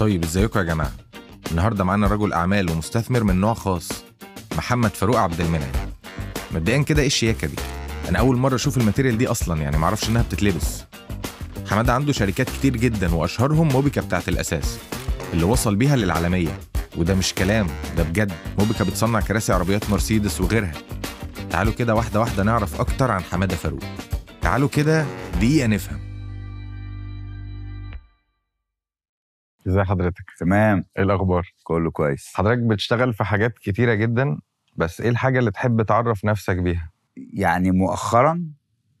طيب ازيكم يا جماعة؟ النهارده معانا رجل أعمال ومستثمر من نوع خاص محمد فاروق عبد المنعم. مبدئيا كده إيه الشياكة دي؟ أنا أول مرة أشوف الماتيريال دي أصلا يعني معرفش إنها بتتلبس. حمادة عنده شركات كتير جدا وأشهرهم موبيكا بتاعت الأساس اللي وصل بيها للعالمية. وده مش كلام ده بجد. موبيكا بتصنع كراسي عربيات مرسيدس وغيرها. تعالوا كده واحدة واحدة نعرف أكتر عن حمادة فاروق. تعالوا كده دقيقة نفهم. ازي حضرتك؟ تمام. إيه الأخبار؟ كله كويس. حضرتك بتشتغل في حاجات كتيرة جدا بس إيه الحاجة اللي تحب تعرف نفسك بيها؟ يعني مؤخرا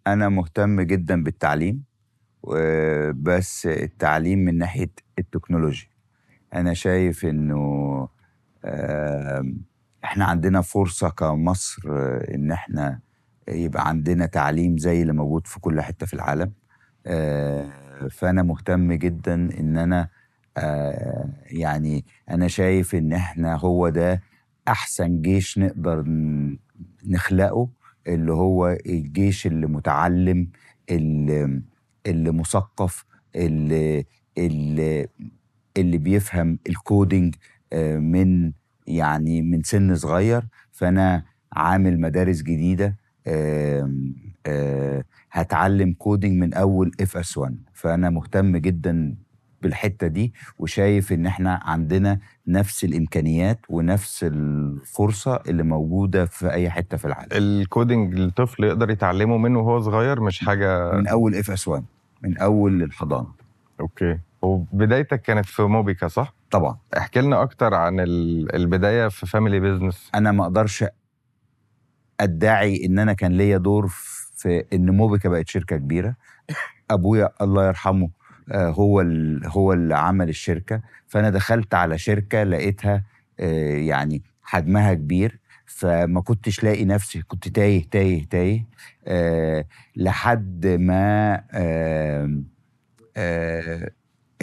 أنا مهتم جدا بالتعليم بس التعليم من ناحية التكنولوجيا. أنا شايف إنه إحنا عندنا فرصة كمصر إن إحنا يبقى عندنا تعليم زي اللي موجود في كل حتة في العالم. آه، فأنا مهتم جدا إن أنا يعني أنا شايف إن إحنا هو ده أحسن جيش نقدر نخلقه اللي هو الجيش اللي متعلم اللي, اللي مثقف اللي, اللي, اللي بيفهم الكودينج آه، من يعني من سن صغير. فأنا عامل مدارس جديدة آه، هتعلم coding من أول FS 1 فأنا مهتم جدا بالحتة دي وشايف إن إحنا عندنا نفس الإمكانيات ونفس الفرصة اللي موجودة في أي حتة في العالم. ال coding الطفل يقدر يتعلمه منه وهو صغير مش حاجة من أول FS 1 من أول الحضانة. Okay. وبدايتك كانت في موبيكا صح؟ طبعا. احكي لنا أكتر عن ال- البداية في family business أنا ما أقدرش أدعي إن أنا كان ليا دور في إن موبيكا بقت شركة كبيرة. أبويا الله يرحمه هو ال- هو اللي عمل الشركة. فأنا دخلت على شركة لقيتها آه، يعني حجمها كبير فما كنتش لاقي نفسي كنت تايه تايه تايه آه، لحد ما آه، آه،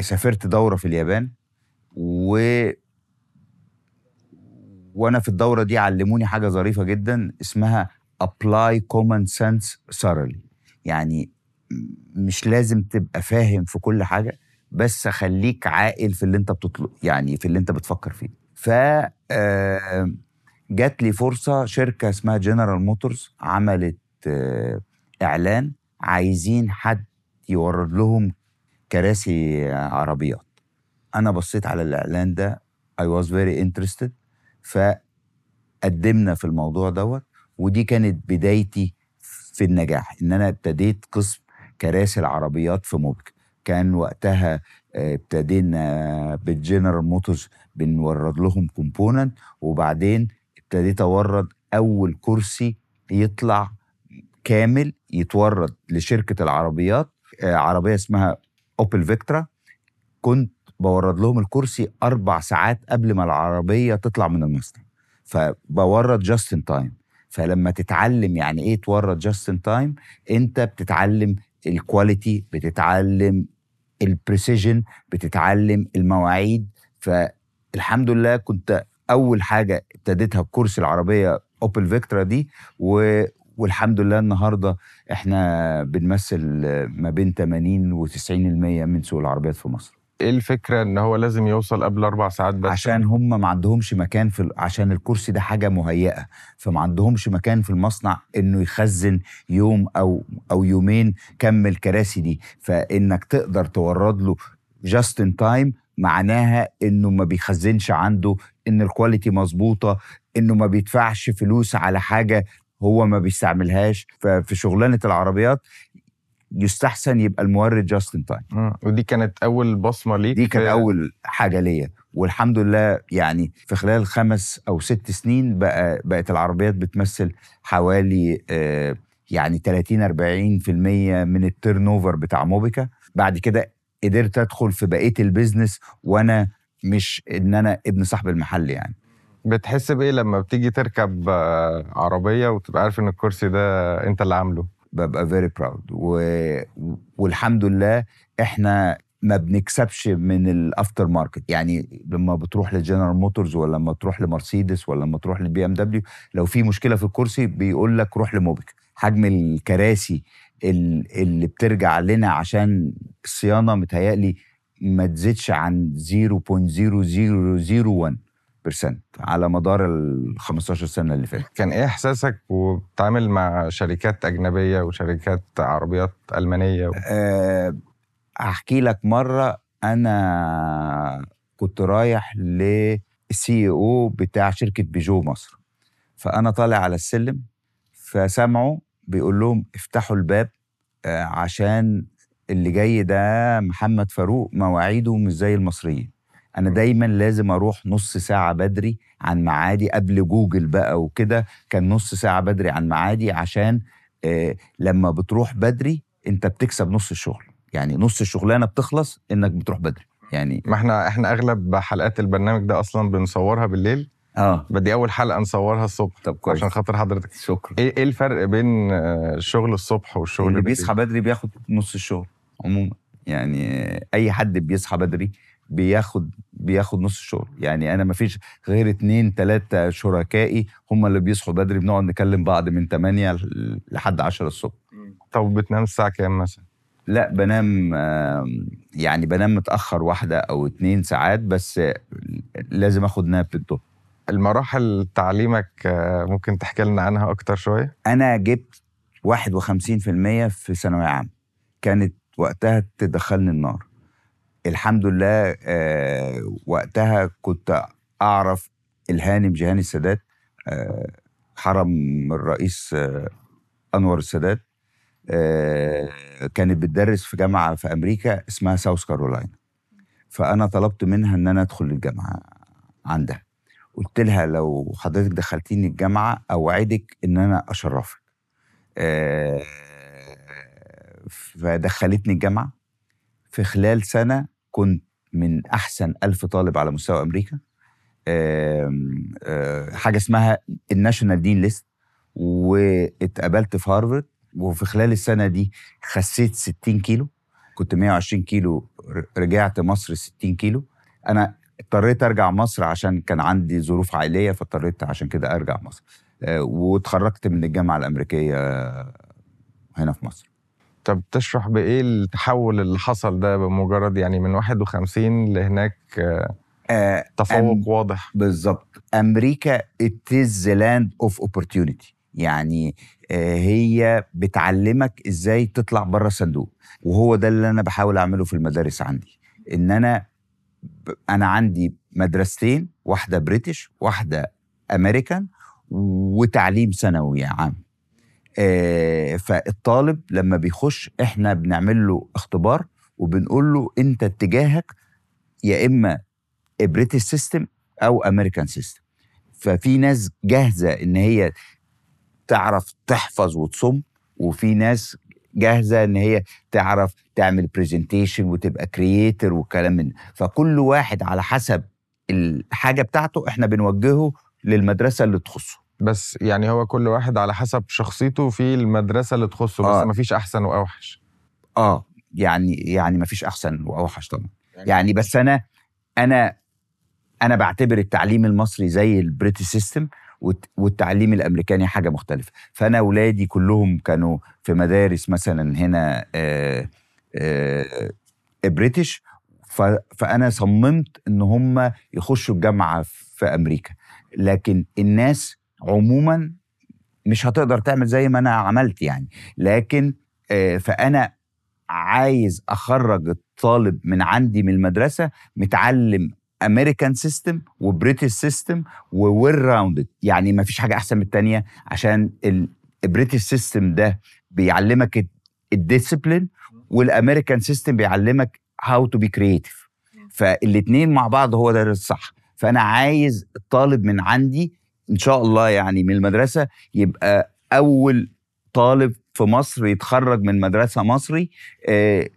سافرت دورة في اليابان. و وأنا في الدورة دي علموني حاجة ظريفة جدا اسمها apply common sense thoroughly. يعني مش لازم تبقى فاهم في كل حاجة بس خليك عاقل في اللي انت بتطلب يعني في اللي انت بتفكر فيه. ف جات لي فرصة شركة اسمها جنرال موتورز عملت آه، إعلان عايزين حد يورد لهم كراسي عربيات. أنا بصيت على الإعلان ده I was very interested فقدمنا في الموضوع دوت ودي كانت بدايتي في النجاح إن أنا ابتديت قسم كراسي العربيات في موبيكا كان وقتها آه، ابتدينا بالجنرال موتورز بنورد لهم component وبعدين ابتديت أورد أول كرسي يطلع كامل يتورد لشركة العربيات آه، عربية اسمها أوبل فيكترا كنت بورد لهم الكرسي أربع ساعات قبل ما العربية تطلع من المصنع فبورد just in time فلما تتعلم يعني إيه تورد just in time أنت بتتعلم ال quality بتتعلم ال precision بتتعلم المواعيد. فالحمد لله كنت أول حاجة ابتديتها بكرسي العربية أوبل فيكترا دي و والحمد لله النهارده إحنا بنمثل ما بين 80 و90% من سوق العربيات في مصر. إيه الفكرة إن هو لازم يوصل قبل أربع ساعات بس؟ عشان هم ما عندهمش مكان في عشان الكرسي ده حاجة مهيئة. فما عندهمش مكان في المصنع إنه يخزن يوم أو أو يومين كم الكراسي دي. فإنك تقدر تورد له just in time معناها إنه ما بيخزنش عنده إن الكواليتي مظبوطة إنه ما بيدفعش فلوس على حاجة هو ما بيستعملهاش. ففي شغلانة العربيات يستحسن يبقى المورد just in time. ودي كانت أول بصمة ليك دي كانت أول حاجة ليا. والحمد لله يعني في خلال خمس أو ست سنين بقى بقت العربيات بتمثل حوالي آه، يعني 30 40% من ال turnover بتاع موبيكا. بعد كده قدرت أدخل في بقية ال business وأنا مش إن أنا ابن صاحب المحل يعني. بتحس بإيه لما بتيجي تركب آه، عربية وتبقى عارف إن الكرسي ده أنت اللي عامله؟ ببقى very proud. والحمد لله إحنا ما بنكسبش من ال aftermarket يعني لما بتروح لجنرال موتورز ولا لما تروح لمرسيدس ولا لما تروح لبي ام دبليو لو في مشكلة في الكرسي بيقول لك روح لموبيك حجم الكراسي ال- اللي بترجع لنا عشان الصيانة متهيألي ما تزيدش عن 0.0001% على مدار ال 15 سنة اللي فاتت. كان إيه إحساسك وبتتعامل مع شركات أجنبية وشركات عربيات ألمانية؟ و... أه هحكي لك مرة أنا كنت رايح للسي أو بتاع شركة بيجو مصر. فأنا طالع على السلم فسمعوا بيقول لهم افتحوا الباب آه، عشان اللي جاي ده محمد فاروق مواعيده مش زي المصريين. أنا دايما لازم أروح نص ساعة بدري عن معادي قبل جوجل بقى وكده كان نص ساعة بدري عن معادي عشان آه، لما بتروح بدري أنت بتكسب نص الشغل. يعني نص الشغلانة بتخلص إنك بتروح بدري. يعني ما إحنا إحنا أغلب حلقات البرنامج ده أصلا بنصورها بالليل. آه. بدي أول حلقة نصورها الصبح طب كويس. عشان خاطر حضرتك. شكرا. إيه إيه الفرق بين آه، الشغل الصبح والشغل اللي؟ بيصحى بدري بياخد نص الشغل عموما. يعني أي حد بيصحى بدري بياخد بياخد نص الشغل يعني أنا ما فيش غير اتنين تلاتة شركائي هم اللي بيصحوا بدري بنقعد نكلم بعض من 8 ل- لحد 10 الصبح. طب بتنام الساعة كام مثلا؟ لا بنام يعني بنام متأخر واحدة أو اتنين ساعات بس لازم آخد ناب الظهر. المراحل تعليمك آه، ممكن تحكي لنا عنها أكتر شوية؟ أنا جبت 51% في ثانوية عامة. كانت وقتها تدخلني النار. الحمد لله آه وقتها كنت أعرف الهانم جهاني السادات آه حرم الرئيس آه أنور السادات كانت بتدرس في جامعة في أمريكا اسمها ساوث كارولاينا فأنا طلبت منها إن أنا أدخل الجامعة عندها. قلت لها لو حضرتك دخلتيني الجامعة أوعدك إن أنا أشرفك. فدخلتني الجامعة. في خلال سنة كنت من أحسن ألف طالب على مستوى أمريكا. آه، حاجة اسمها الناشونال دين ليست واتقابلت في هارفارد وفي خلال السنة دي خسيت 60 كيلو. كنت 120 كيلو رجعت مصر 60 كيلو. أنا اضطريت أرجع مصر عشان كان عندي ظروف عائلية فاضطريت عشان كده أرجع مصر. آه، واتخرجت من الجامعة الأمريكية هنا في مصر. طب تشرح بإيه التحول اللي حصل ده بمجرد يعني من 51 لهناك آه، تفوق أم- واضح؟ بالظبط أمريكا it is the land of opportunity. يعني آه، هي بتعلمك إزاي تطلع بره الصندوق وهو ده اللي أنا بحاول أعمله في المدارس عندي. إن أنا أنا عندي مدرستين واحدة بريتش واحدة امريكان وتعليم ثانوي عام. فالطالب لما بيخش إحنا بنعمل له اختبار وبنقول له أنت اتجاهك يا إما British system أو American system ففي ناس جاهزة إن هي تعرف تحفظ وتصم وفي ناس جاهزة إن هي تعرف تعمل presentation وتبقى creator والكلام من. فكل واحد على حسب الحاجة بتاعته إحنا بنوجهه للمدرسة اللي تخصه بس يعني هو كل واحد على حسب شخصيته في المدرسة اللي تخصه بس آه. مفيش أحسن وأوحش. آه يعني يعني ما فيش أحسن وأوحش طبعا. يعني بس أنا أنا أنا بعتبر التعليم المصري زي ال British system والت- والتعليم الأمريكاني حاجة مختلفة. فأنا اولادي كلهم كانوا في مدارس مثلا هنا آه آه British. ف- فأنا صممت إن هم يخشوا الجامعة في أمريكا. لكن الناس عموما مش هتقدر تعمل زي ما أنا عملت يعني. لكن آه، فأنا عايز أخرج الطالب من عندي من المدرسة متعلم American system و British system و well rounded يعني ما فيش حاجة أحسن من التانية عشان ال British system ده بيعلمك ال discipline وال American system بيعلمك how to be creative فالاثنين مع بعض هو ده الصح. فأنا عايز الطالب من عندي إن شاء الله يعني من المدرسة يبقى أول طالب في مصر يتخرج من مدرسة مصري آه،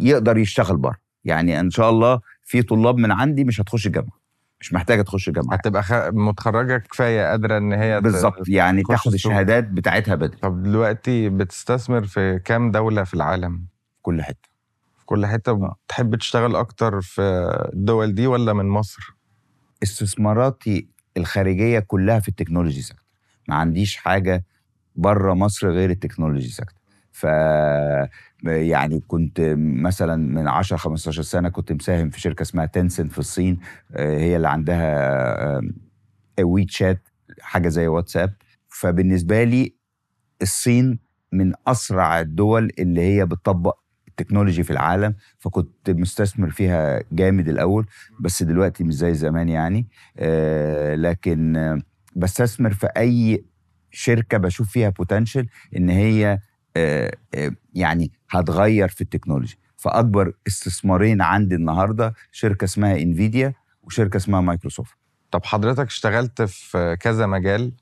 يقدر يشتغل بره. يعني إن شاء الله في طلاب من عندي مش هتخش الجامعة مش محتاجة تخش الجامعة. هتبقى خ... متخرجة كفاية قادرة إن هي بالظبط يعني تاخد. الشهادات بتاعتها بدري. طب دلوقتي بتستثمر في كام دولة في العالم؟ في كل حتة. في كل حتة آه. بتحب تشتغل أكتر في الدول دي ولا من مصر؟ استثماراتي الخارجية كلها في ال technology sector ما عنديش حاجة بره مصر غير ال technology sector ف يعني كنت مثلا من 10 15 سنة كنت مساهم في شركة اسمها تنسنت في الصين. آه، هي اللي عندها وي تشات حاجة زي واتساب. فبالنسبة لي الصين من أسرع الدول اللي هي بتطبق ال technology في العالم فكنت مستثمر فيها جامد الأول بس دلوقتي مش زي زمان يعني. آه، لكن بستثمر في أي شركة بشوف فيها potential إن هي آه، آه، يعني هتغير في ال technology. فأكبر استثمارين عندي النهارده شركة اسمها انفيديا وشركة اسمها مايكروسوفت طب حضرتك اشتغلت في كذا مجال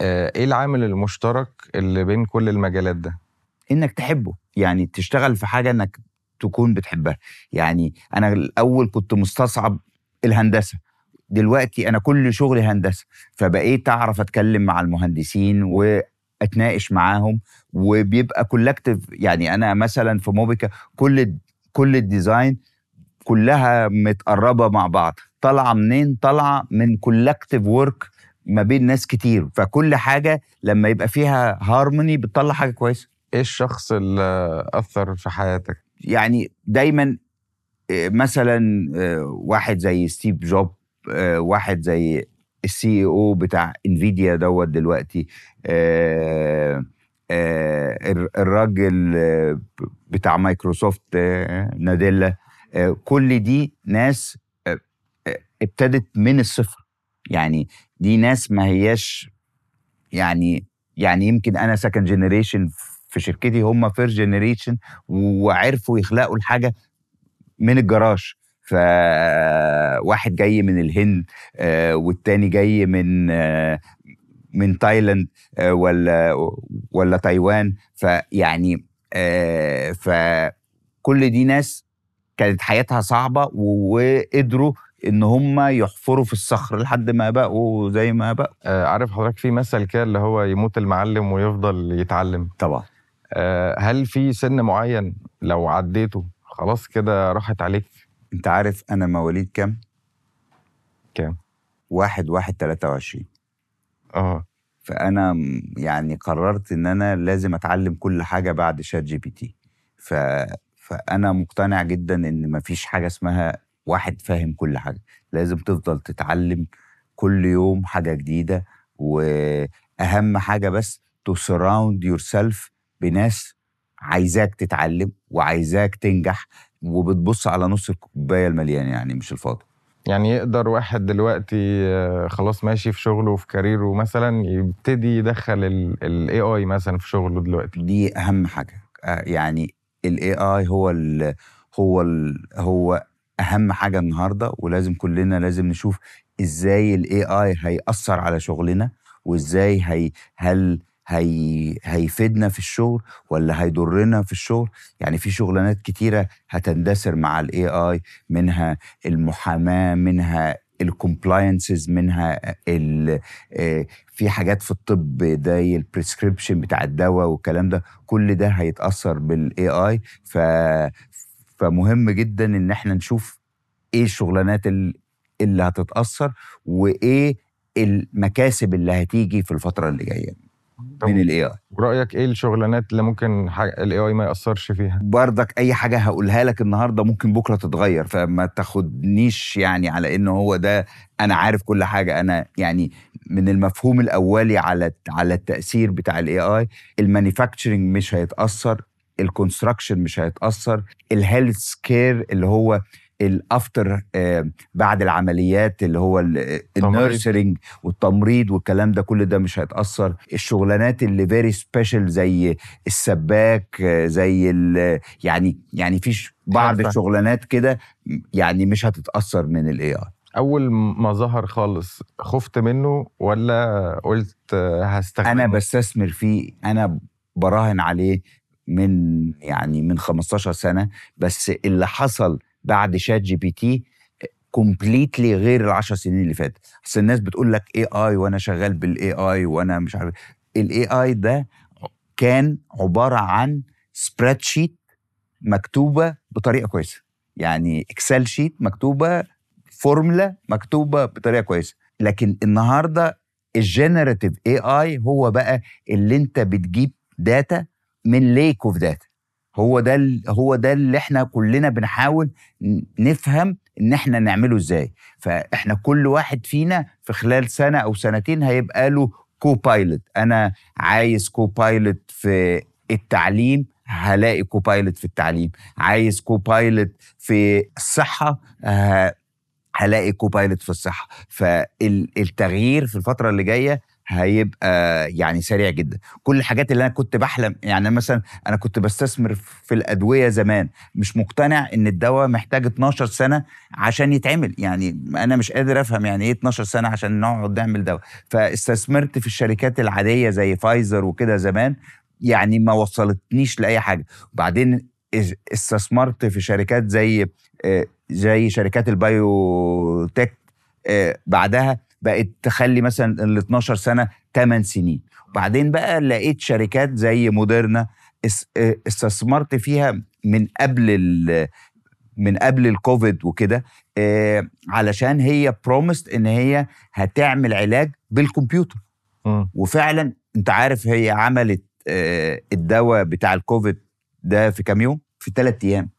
إيه العامل المشترك اللي بين كل المجالات ده؟ إنك تحبه. يعني تشتغل في حاجة إنك تكون بتحبها. يعني أنا الأول كنت مستصعب الهندسة. دلوقتي أنا كل شغلي هندسة. فبقيت أعرف أتكلم مع المهندسين وأتناقش معاهم. وبيبقى collective يعني أنا مثلا في موبيكا كل كل ال design كلها متقربة مع بعض. طالعة منين؟ طالعة من collective work ما بين ناس كتير. فكل حاجة لما يبقى فيها هارموني بتطلع حاجة كويسة. إيه الشخص اللي أثر في حياتك؟ يعني دايما آه، مثلا آه، واحد زي ستيف جوبز آه، واحد زي ال CEO بتاع إنفيديا دوت دلوقتي الر- الراجل بتاع مايكروسوفت ناديلا كل دي ناس ابتدت من الصفر. يعني دي ناس ما هياش يعني يعني يمكن أنا second generation في شركتي هم first generation وعرفوا يخلقوا الحاجة من الجراج. فواحد جاي من الهند آه، والتاني جاي من آه، من تايلاند آه، ولا ولا تايوان. فيعني فكل دي ناس كانت حياتها صعبة وقدروا إن هم يحفروا في الصخر لحد ما بقوا زي ما بقوا. آه، عارف حضرتك في مثل كده اللي هو يموت المعلم ويفضل يتعلم. طبعا. هل في سن معين لو عديته خلاص كده راحت عليك؟ انت عارف أنا مواليد كام؟ كام؟ واحد واحد تلاتة وعشرين. آه. فأنا يعني قررت إن أنا لازم أتعلم كل حاجة بعد شات جي بي تي ف... فأنا مقتنع جدا إن مفيش حاجة اسمها واحد فاهم كل حاجة. لازم تفضل تتعلم كل يوم حاجة جديدة وأهم حاجة بس to surround yourself بناس عايزاك تتعلم وعايزاك تنجح وبتبص على نص الكوباية المليان يعني مش الفاضي. يعني يقدر واحد دلوقتي آه، خلاص ماشي في شغله وفي كاريره مثلا يبتدي يدخل ال AI مثلا في شغله دلوقتي. دي أهم حاجة. آه، يعني ال AI هو ال هو ال هو أهم حاجة النهارده ولازم كلنا لازم نشوف إزاي ال AI هيأثر على شغلنا وإزاي هي هل هي هيفيدنا في الشغل ولا هيضرنا في الشغل؟ يعني في شغلانات كتيرة هتندثر مع ال AI منها المحاماة منها ال compliances منها ال آه، في حاجات في الطب زي ال prescription بتاع الدواء والكلام ده. كل ده هيتأثر بال AI ف فمهم جدا إن إحنا نشوف إيه الشغلانات ال- اللي هتتأثر وإيه المكاسب اللي هتيجي في الفترة اللي جاية. من الاي اي رايك إيه الشغلانات اللي ممكن ال AI ما يأثرش فيها؟ برضك أي حاجة هقولها لك النهارده ممكن بكرة تتغير فما تاخدنيش يعني على إنه هو ده أنا عارف كل حاجة. أنا يعني من المفهوم الأولي على على التأثير بتاع ال AI ال manufacturing مش هيتأثر ال construction مش هيتأثر ال health care اللي هو ال after آه بعد العمليات اللي هو ال nursing والتمريض والكلام ده كل ده مش هيتأثر. الشغلانات اللي very special زي السباك آه، زي يعني يعني في ش- بعض. الشغلانات كده يعني مش هتتأثر من الاي اي أول ما ظهر خالص خفت منه ولا قلت آه، هستخدمه؟ أنا بستثمر فيه أنا براهن عليه من يعني من 15 سنة بس اللي حصل بعد ChatGPT completely غير العشر سنين اللي فاتت. أصل الناس بتقول لك AI وأنا شغال بال AI وأنا مش عارف ال AI ده كان عبارة عن spreadsheet مكتوبة بطريقة كويسة. يعني Excel sheet مكتوبة فورمولا مكتوبة بطريقة كويسة. لكن النهارده ال generative AI هو بقى اللي أنت بتجيب data من lake of data هو ده هو ده اللي إحنا كلنا بنحاول نفهم ان إحنا نعمله إزاي. فاحنا كل واحد فينا في خلال سنة أو سنتين هيبقى له copilot أنا عايز copilot في التعليم هلاقي copilot في التعليم. عايز copilot في الصحة ه- هلاقي copilot في الصحة. فالتغيير في الفترة اللي جاية هيبقى يعني سريع جدا. كل الحاجات اللي أنا كنت بحلم يعني مثلا أنا كنت بستثمر في الأدوية زمان مش مقتنع إن الدواء محتاج 12 سنة عشان يتعمل. يعني أنا مش قادر أفهم يعني إيه 12 سنة عشان نقعد نعمل دواء. فاستثمرت في الشركات العادية زي فايزر وكده زمان يعني ما وصلتنيش لأي حاجة. وبعدين اس- استثمرت في شركات زي آه، زي شركات ال biotech آه، بعدها بقت تخلي مثلا ال 12 سنة 8 سنين. وبعدين بقى لقيت شركات زي موديرنا آه، استثمرت فيها من قبل ال- من قبل الكوفيد وكده آه، علشان هي promised إن هي هتعمل علاج بالكمبيوتر. وفعلا أنت عارف هي عملت آه، الدواء بتاع الكوفيد ده في كام يوم؟ في ثلاث أيام.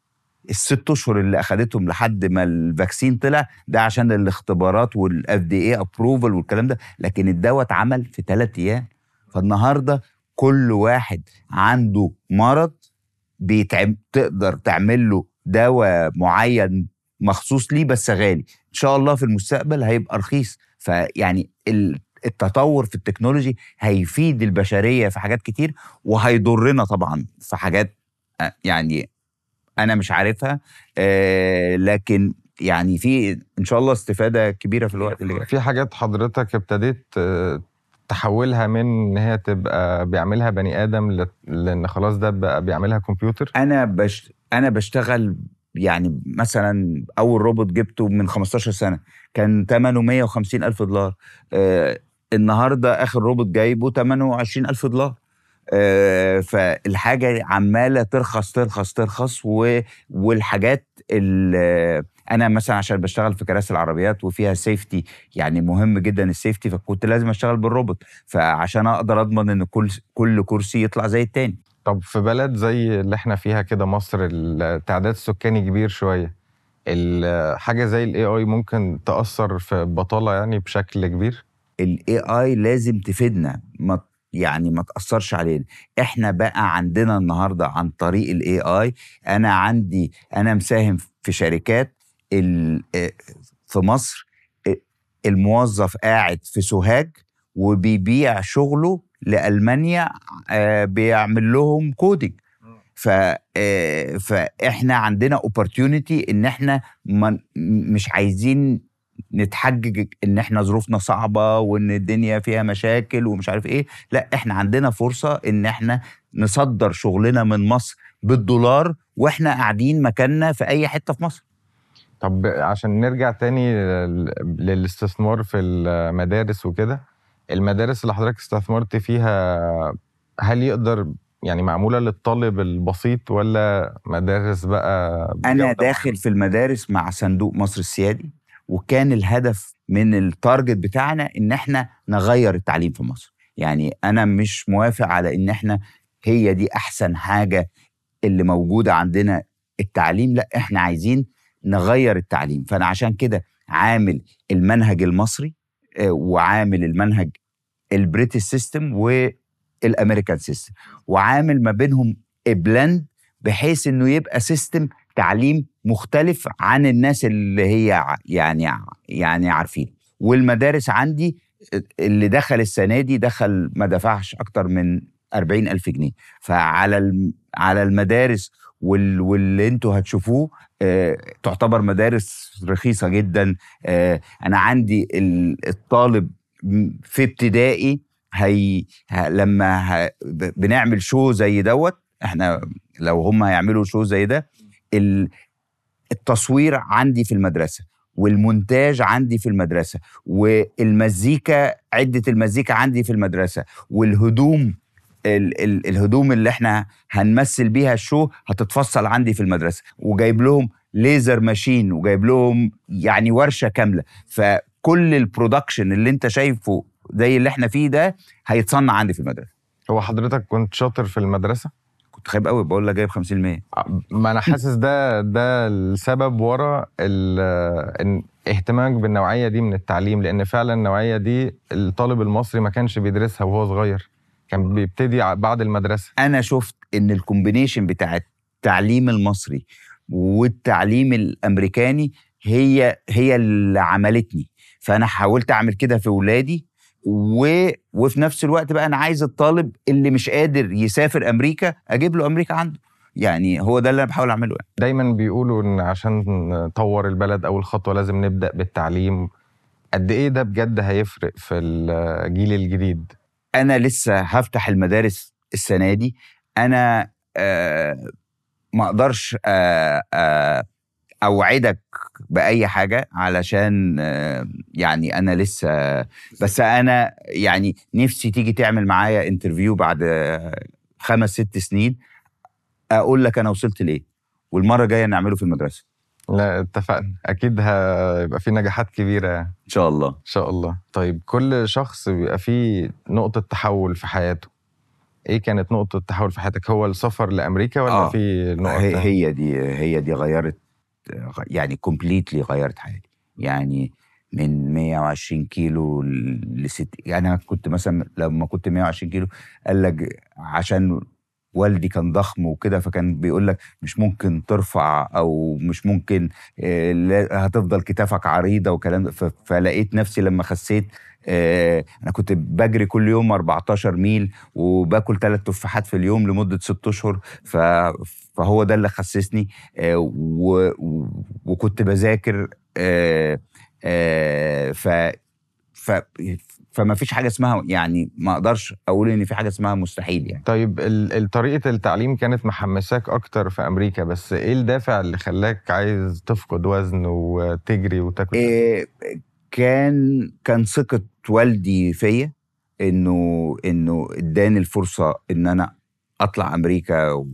الست أشهر اللي أخدتهم لحد ما ال vaccine طلع ده عشان الاختبارات وال FDA approval والكلام ده لكن الدواء اتعمل في ثلاث أيام. فالنهاردة كل واحد عنده مرض بيتعم تقدر تعمل له دواء معين مخصوص ليه بس غالي. إن شاء الله في المستقبل هيبقى رخيص. فيعني ال- التطور في التكنولوجي هيفيد البشرية في حاجات كتير وهيضرنا طبعا في حاجات آه، يعني أنا مش عارفها آه، لكن يعني في إن شاء الله استفادة كبيرة في الوقت اللي جاي. في حاجات حضرتك ابتديت آه، تحولها من إن هي تبقى بيعملها بني آدم لأن خلاص ده بقى بيعملها كمبيوتر؟ أنا بش أنا بشتغل يعني مثلا أول روبوت جبته من 15 سنة كان ثمنه 150 ألف دولار آه النهارده آخر روبوت جايبه ثمنه 20 ألف دولار. فالحاجة عمالة ترخص ترخص ترخص والحاجات ال- أنا مثلا عشان بشتغل في كراسي العربيات وفيها safety يعني مهم جدا ال safety فكنت لازم أشتغل بالروبوت فعشان أقدر أضمن إن كل كل كرسي يطلع زي التاني. طب في بلد زي اللي إحنا فيها كده مصر التعداد السكاني كبير شوية حاجة زي ال AI ممكن تأثر في البطاله يعني بشكل كبير؟ ال AI لازم تفيدنا ما يعني ما تأثرش علينا. إحنا بقى عندنا النهارده عن طريق ال AI أنا عندي أنا مساهم في شركات آه، في مصر آه، الموظف قاعد في سوهاج وبيبيع شغله لألمانيا آه، بيعمل لهم coding ف فإحنا عندنا opportunity إن إحنا مش عايزين نتحجج إن إحنا ظروفنا صعبة وإن الدنيا فيها مشاكل ومش عارف إيه. لا إحنا عندنا فرصة إن إحنا نصدر شغلنا من مصر بالدولار وإحنا قاعدين مكاننا في أي حتة في مصر. طب عشان نرجع تاني لل- للاستثمار في المدارس وكده المدارس اللي حضرتك استثمرت فيها هل يقدر يعني معمولة للطالب البسيط ولا مدارس بقى أنا داخل في المدارس مع صندوق مصر السيادي. وكان الهدف من التارجت بتاعنا إن إحنا نغير التعليم في مصر. يعني أنا مش موافق على إن إحنا هي دي أحسن حاجة اللي موجودة عندنا التعليم لأ إحنا عايزين نغير التعليم. فأنا عشان كده عامل المنهج المصري آه، وعامل المنهج ال British system وال American system وعامل ما بينهم blend بحيث إنه يبقى system تعليم مختلف عن الناس اللي هي يعني يعني عارفين. والمدارس عندي اللي دخل السنة دي دخل ما دفعش أكتر من 40 ألف جنيه. فعلى على المدارس وال واللي أنتوا هتشوفوه آه تعتبر مدارس رخيصة جدا. آه أنا عندي ال- الطالب في ابتدائي هي لما بنعمل شو زي دوت إحنا لو هم هيعملوا شو زي ده ال- التصوير عندي في المدرسة والمونتاج عندي في المدرسة والمزيكا عدة المزيكا عندي في المدرسة والهدوم ال ال الهدوم اللي إحنا هنمثل بيها ال show هتتفصل عندي في المدرسة وجايب لهم laser machine وجايب لهم يعني ورشة كاملة فكل ال production اللي انت شايفه زي اللي إحنا فيه ده هيتصنع عندي في المدرسة هو حضرتك كنت شاطر في المدرسة؟ كنت خايب قوي بقول لك جايب 50% ما أنا حاسس ده ده السبب ورا إن اهتمامك بالنوعية دي من التعليم لأن فعلا النوعية دي الطالب المصري ما كانش بيدرسها وهو صغير. كان بيبتدي بعد المدرسة. أنا شفت إن الكومبينيشن بتاع التعليم المصري والتعليم الأمريكاني هي هي اللي عملتني. فأنا حاولت أعمل كده في ولادي و... وفي نفس الوقت بقى أنا عايز الطالب اللي مش قادر يسافر أمريكا أجيب له أمريكا عنده. يعني هو ده اللي أنا بحاول أعمله يعني. دايما بيقولوا إن عشان نطور البلد أول خطوة لازم نبدأ بالتعليم. قد إيه ده بجد هيفرق في الجيل الجديد؟ أنا لسه هفتح المدارس السنة دي. أنا آه ما أقدرش آه آه أوعدك بأي حاجة علشان يعني أنا لسه بس أنا يعني نفسي تيجي تعمل معايا انترفيو بعد خمس ست سنين. أقول لك أنا وصلت لإيه والمرة الجاية نعمله في المدرسة. لا اتفقنا. أكيد هيبقى في نجاحات كبيرة يعني. إن شاء الله. إن شاء الله. طيب كل شخص بيبقى فيه نقطة تحول في حياته. إيه كانت نقطة التحول في حياتك؟ هو السفر لأمريكا ولا آه. في نقط هي, تانية؟ هي دي هي دي غيرت يعني كومبليتلي غيرت حياتي. يعني من 120 كيلو ل 60 يعني أنا كنت مثلا لما كنت 120 كيلو قال لك عشان والدي كان ضخم وكده فكان بيقول لك مش ممكن ترفع أو مش ممكن آه، هتفضل كتافك عريضة وكلام فلقيت نفسي لما خسيت آه، أنا كنت بجري كل يوم 14 ميل وباكل ثلاث تفاحات في اليوم لمدة ست أشهر. ف... فهو ده اللي خسسني آه، و... وكنت بذاكر آه، آه، ف ف فما فيش حاجة اسمها يعني ما أقدرش أقول إن في حاجة اسمها مستحيل يعني. طيب طريقة التعليم كانت محمساك أكتر في أمريكا بس إيه الدافع اللي خلاك عايز تفقد وزن وتجري وتاكل؟ إيه كان كان ثقة والدي فيا إنه إنه إداني الفرصة إن أنا أطلع أمريكا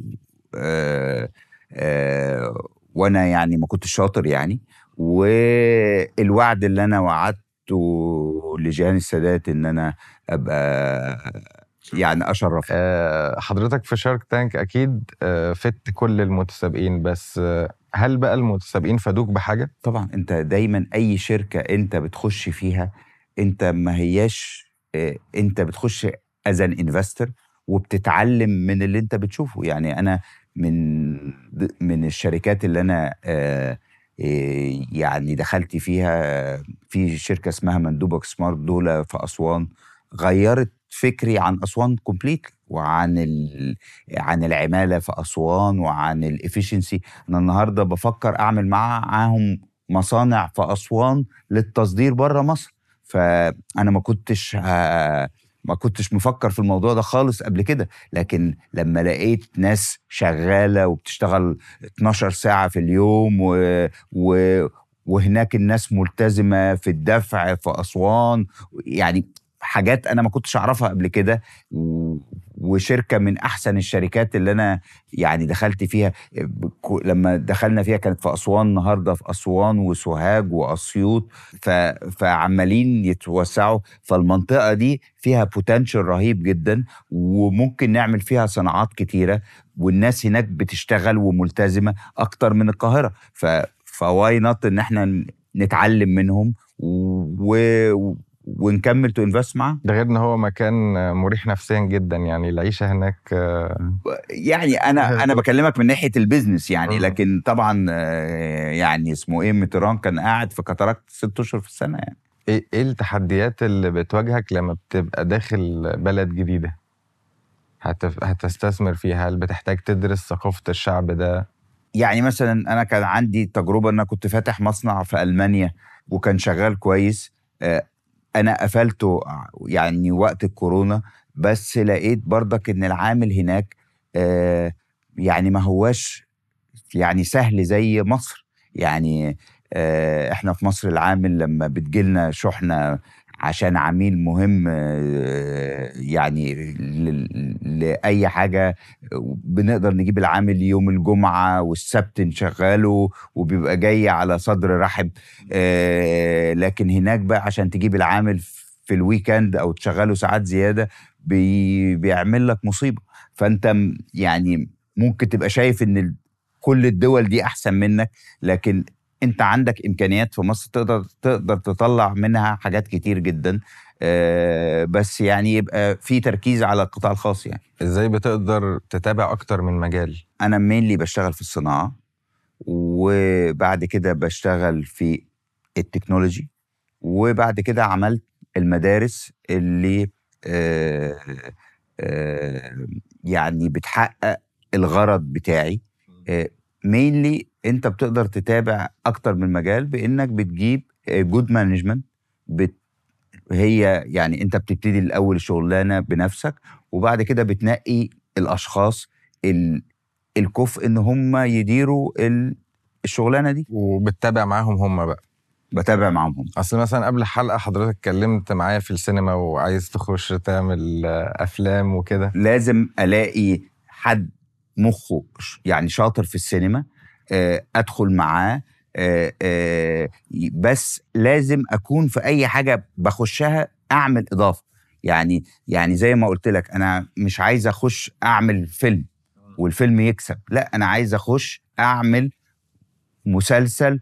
وأنا يعني ما كنتش شاطر يعني. والوعد اللي أنا وعدته لجهان السادات إن أنا أبقى يعني أشرف. آه، حضرتك في Shark Tank أكيد آه، فدت كل المتسابقين بس آه، هل بقى المتسابقين فادوك بحاجة؟ طبعا أنت دايما أي شركة أنت بتخش فيها أنت ما هياش أنت بتخش as an investor وبتتعلم من اللي أنت بتشوفه. يعني أنا من من الشركات اللي أنا آه، آه، يعني دخلت فيها في شركة اسمها مندوبك Smart دول في أسوان غيرت فكري عن أسوان completely وعن. عن العمالة في أسوان وعن ال efficiency أنا النهارده بفكر أعمل معاهم مصانع في أسوان للتصدير بره مصر فأنا ما كنتش ه- ما كنتش مفكر في الموضوع ده خالص قبل كده لكن لما لقيت ناس شغالة وبتشتغل 12 ساعة في اليوم و... و... وهناك الناس ملتزمة في الدفع في أسوان يعني حاجات أنا ما كنتش أعرفها قبل كده. وشركة من أحسن الشركات اللي أنا يعني دخلت فيها لما دخلنا فيها كانت في أسوان النهارده في أسوان وسوهاج وأسيوط. فعمالين يتوسعوا فالمنطقة دي فيها potential رهيب جدا وممكن نعمل فيها صناعات كتيرة والناس هناك بتشتغل وملتزمة أكتر من القاهرة ف ف why not إن إحنا نتعلم منهم و... ونكمل to invest معاهم ده غير إن هو مكان مريح نفسيا جدا يعني العيشة هناك آه، يعني أنا أنا بكلمك من ناحية ال business يعني. لكن طبعا آه، يعني اسمه إيه ميتران كان قاعد في كاتاراكت ست أشهر في السنة يعني. إيه إيه التحديات اللي بتواجهك لما بتبقى داخل بلد جديدة؟ هتف... هتستثمر فيها؟ هل بتحتاج تدرس ثقافة الشعب ده؟ يعني مثلا أنا كان عندي تجربة إن أنا كنت فاتح مصنع في ألمانيا وكان شغال كويس آه، أنا قفلته يعني وقت الكورونا بس لقيت برضك إن العامل هناك آه، يعني ما هواش يعني سهل زي مصر. يعني آه، إحنا في مصر العامل لما بتجيلنا شحنة عشان عميل مهم آه، يعني ل- لأي حاجة بنقدر نجيب العامل يوم الجمعة والسبت نشغله وبيبقى جاي على صدر رحب آه، لكن هناك بقى عشان تجيب العامل في ال weekend أو تشغله ساعات زيادة بي بيعمل لك مصيبة. فأنت م- يعني ممكن تبقى شايف إن ال- كل الدول دي أحسن منك لكن انت عندك إمكانيات في مصر تقدر تقدر تطلع منها حاجات كتير جدا آه، بس يعني يبقى في تركيز على القطاع الخاص يعني. إزاي بتقدر تتابع أكتر من مجال؟ أنا مينلي بشتغل في الصناعة وبعد كده بشتغل في التكنولوجي وبعد كده عملت المدارس اللي آه آه يعني بتحقق الغرض بتاعي mainly انت بتقدر تتابع أكتر من مجال بإنك بتجيب good management بت هي يعني انت بتبتدي الأول الشغلانه بنفسك وبعد كده بتنقي الأشخاص ال- الكفء إن هم يديروا ال- الشغلانة دي. وبتتابع معاهم هم بقى. بتابع معاهم هم. أصل مثلا قبل الحلقة حضرتك اتكلمت معايا في السينما وعايز تخش تعمل أفلام وكده. لازم ألاقي حد مخه يعني شاطر في السينما آه، أدخل معاه آه، آه، بس لازم أكون في أي حاجة بخشها أعمل إضافة. يعني يعني زي ما قلت لك أنا مش عايز أخش أعمل فيلم والفيلم يكسب لا أنا عايز أخش أعمل مسلسل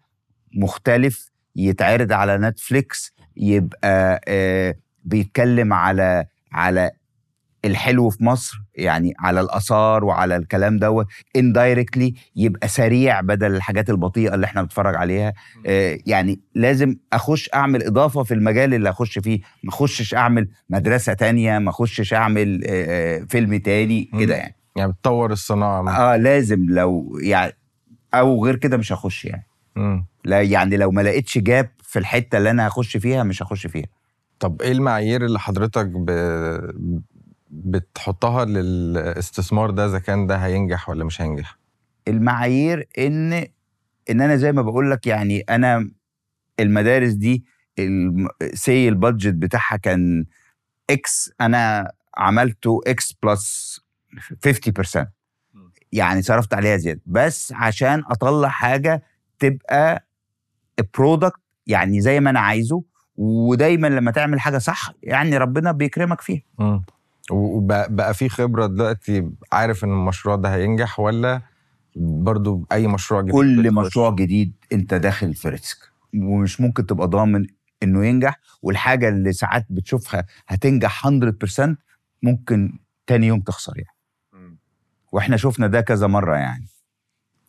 مختلف يتعرض على Netflix يبقى بيتكلم على على الحلو في مصر يعني على الآثار وعلى الكلام دوت indirectly يبقى سريع بدل الحاجات البطيئة اللي إحنا بنتفرج عليها. آه يعني لازم أخش أعمل إضافة في المجال اللي أخش فيه. ما أخشش أعمل مدرسة تانية ما أخشش أعمل آه آه، فيلم تاني كده يعني. يعني بتطور الصناعة آه لازم لو يعني أو غير كده مش هخش يعني. مم. لا يعني لو ما لقيتش gap في الحتة اللي أنا هخش فيها مش هخش فيها. طب إيه المعايير اللي حضرتك ب... بتحطها للاستثمار ده إذا كان ده هينجح ولا مش هينجح؟ المعايير إن إن أنا زي ما بقول لك يعني أنا المدارس دي say ال budget بتاعها كان x أنا عملته x plus 50% يعني صرفت عليها زيادة. بس عشان أطلع حاجة تبقى product يعني زي ما أنا عايزه ودايما لما تعمل حاجة صح يعني ربنا بيكرمك فيها. وبقى بقى في خبرة دلوقتي عارف إن المشروع ده هينجح ولا برضو أي مشروع جديد كل؟ مشروع جديد أنت داخل في risk ومش ممكن تبقى ضامن إنه ينجح والحاجة اللي ساعات بتشوفها هتنجح 100% ممكن تاني يوم تخسر يعني. وإحنا شفنا ده كذا مرة يعني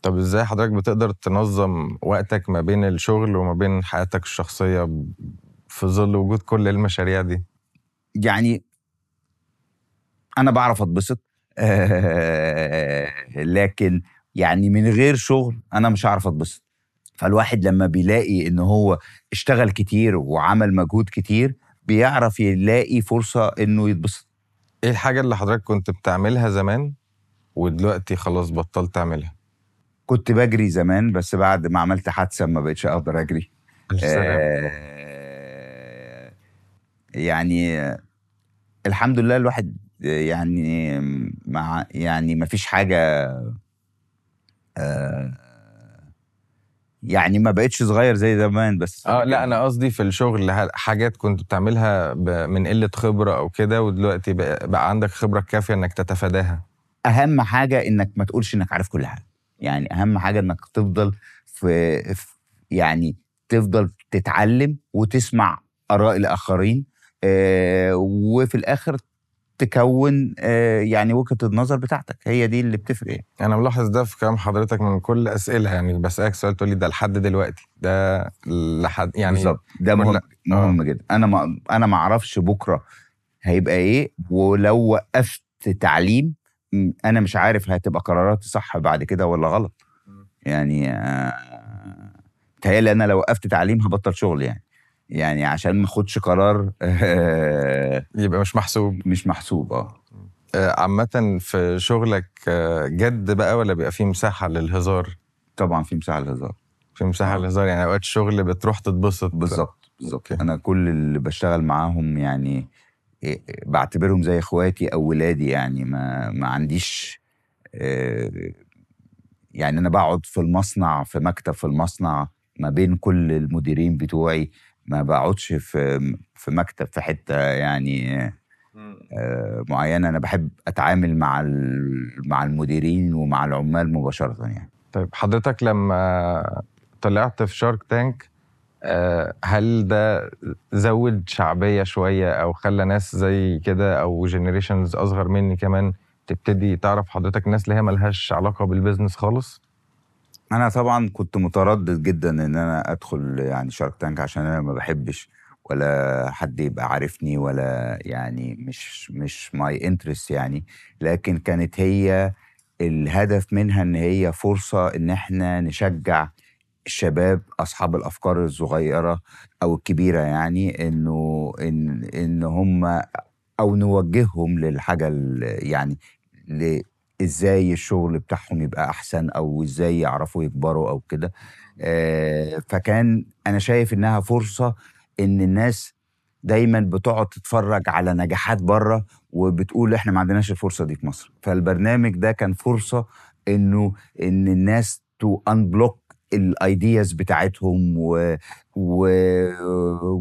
طب إزاي حضرتك بتقدر تنظم وقتك ما بين الشغل وما بين حياتك الشخصية في ظل وجود كل المشاريع دي يعني أنا بعرف أتبسط لكن يعني من غير شغل أنا مش هعرف أتبسط. فالواحد لما بيلاقي إن هو اشتغل كتير وعمل مجهود كتير بيعرف يلاقي فرصة إنه يتبسط. إيه الحاجة اللي حضرتك كنت بتعملها زمان ودلوقتي خلاص بطلت تعملها؟ كنت بجري زمان بس بعد ما عملت حادثة ما بقتش أقدر أجري. آه، يعني آه، الحمد لله الواحد آه، يعني مع يعني ما فيش حاجة آه، يعني ما بقتش صغير زي زمان بس آه لا أنا قصدي في الشغل حاجات كنت بتعملها من قلة خبرة أو كده ودلوقتي بقى, بقى عندك خبرة كافية إنك تتفاداها. أهم حاجة إنك ما تقولش إنك عارف كل حاجة. يعني أهم حاجة إنك تفضل في, في يعني تفضل تتعلم وتسمع آراء الآخرين آه وفي الآخر تكون آه يعني وجهة النظر بتاعتك. هي دي اللي بتفرق يعني. أنا ملاحظ ده في كلام حضرتك من كل الاسئله يعني. بسألك سؤال تقول لي ده لحد دلوقتي. ده لحد يعني بالظبط. ده مهم مهم جدا. أنا ما أنا ما أعرفش بكرة هيبقى إيه ولو وقفت تعليم أنا مش عارف هتبقى قراراتي صح بعد كده ولا غلط. يعني آه، تهيألي أنا لو وقفت تعليم هبطل شغل يعني. يعني عشان ما اخدش قرار آه، يبقى مش محسوب. مش محسوب آه. آه، عامة في شغلك آه، جد بقى ولا بيبقى فيه مساحة للهزار؟ طبعا في مساحة للهزار. في مساحة آه. للهزار يعني أوقات الشغل بتروح تتبسط. بالظبط بالظبط. أنا كل اللي بشتغل معاهم يعني إيه، بعتبرهم زي إخواتي أو ولادي يعني ما ما عنديش يعني أنا بقعد في المصنع في مكتب في المصنع ما بين كل المديرين بتوعي. ما بقعدش في في مكتب في حتة يعني آه، معينة. أنا بحب أتعامل مع ال- مع المديرين ومع العمال مباشرة يعني. طيب حضرتك لما طلعت في Shark Tank آه، هل ده زود شعبية شوية أو خلى ناس زي كده أو generations أصغر مني كمان تبتدي تعرف حضرتك ناس اللي هي ملهاش علاقة بال business خالص؟ أنا طبعا كنت متردد جدا إن أنا أدخل يعني Shark Tank عشان أنا ما بحبش ولا حد يبقى عارفني ولا يعني مش مش my interest يعني. لكن كانت هي الهدف منها إن هي فرصة إن إحنا نشجع الشباب أصحاب الأفكار الصغيرة أو الكبيرة يعني إنه إن إن هم أو نوجههم للحاجة يعني إزاي الشغل بتاعهم يبقى أحسن أو إزاي يعرفوا يكبروا أو كده. آه، فكان أنا شايف إنها فرصة إن الناس دايما بتقعد تتفرج على نجاحات بره وبتقول إحنا ما عندناش الفرصة دي في مصر. فالبرنامج ده كان فرصة إنه إن الناس to unblock ال ideas بتاعتهم و... و...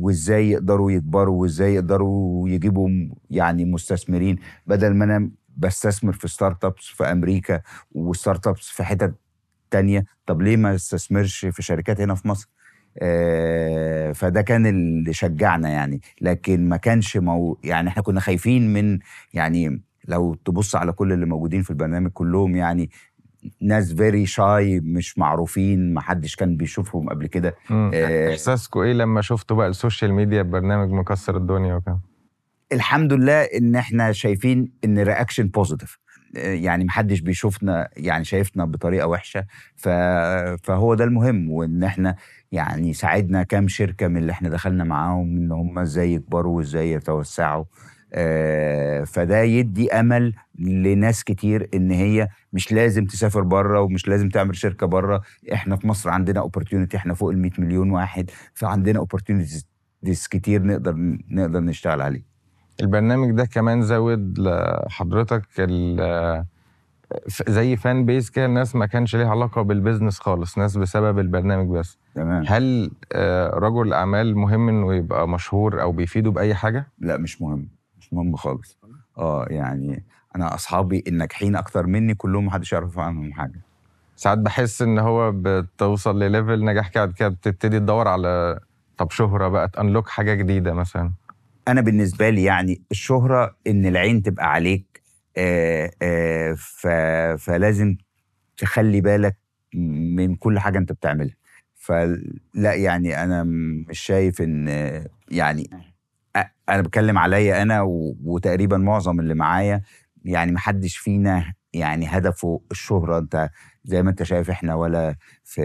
وإزاي يقدروا يكبروا وإزاي يقدروا يجيبوا يعني مستثمرين. بدل ما أنا بستثمر في startups في أمريكا و startups في حتت تانية طب ليه ما استثمرش في شركات هنا في مصر آه، فده كان اللي شجعنا يعني لكن ما كانش مو يعني إحنا كنا خايفين من يعني لو تبص على كل اللي موجودين في البرنامج كلهم يعني ناس very shy مش معروفين ما حدش كان بيشوفهم قبل كده. آه. إحساسكوا إيه لما شفتوا بقى ال social media برنامج مكسر الدنيا وكده؟ الحمد لله إن إحنا شايفين إن reaction positive يعني محدش بيشوفنا يعني شايفنا بطريقة وحشة. فهو ده المهم وإن إحنا يعني ساعدنا كام شركة من اللي إحنا دخلنا معاهم إن هم إزاي يكبروا وإزاي يتوسعوا. آه، فده يدي أمل لناس كتير إن هي مش لازم تسافر بره ومش لازم تعمل شركة بره. إحنا في مصر عندنا opportunity إحنا فوق ال 100 مليون واحد فعندنا opportunities كتير نقدر نقدر نشتغل عليه. البرنامج ده كمان زود لحضرتك زي fan base كده الناس ما كانش ليها علاقة بال business خالص ناس بسبب البرنامج بس. تمام. هل آه، رجل أعمال مهم إنه يبقى مشهور أو بيفيده بأي حاجة؟ لا مش مهم. مش مهم خالص. آه يعني أنا أصحابي الناجحين أكتر مني كلهم محدش يعرف عنهم حاجة. ساعات بحس إن هو بتوصل ل level نجاح كده كده بتبتدي تدور على طب شهرة بقى ت unlock حاجة جديدة مثلا. أنا بالنسبة لي يعني الشهرة إن العين تبقى عليك آه ف فلازم تخلي بالك من كل حاجة أنت بتعملها. فلا يعني أنا مش شايف إن يعني أنا بتكلم عليا أنا وتقريبا معظم اللي معايا يعني محدش فينا يعني هدفه الشهرة. أنت زي ما أنت شايف إحنا ولا في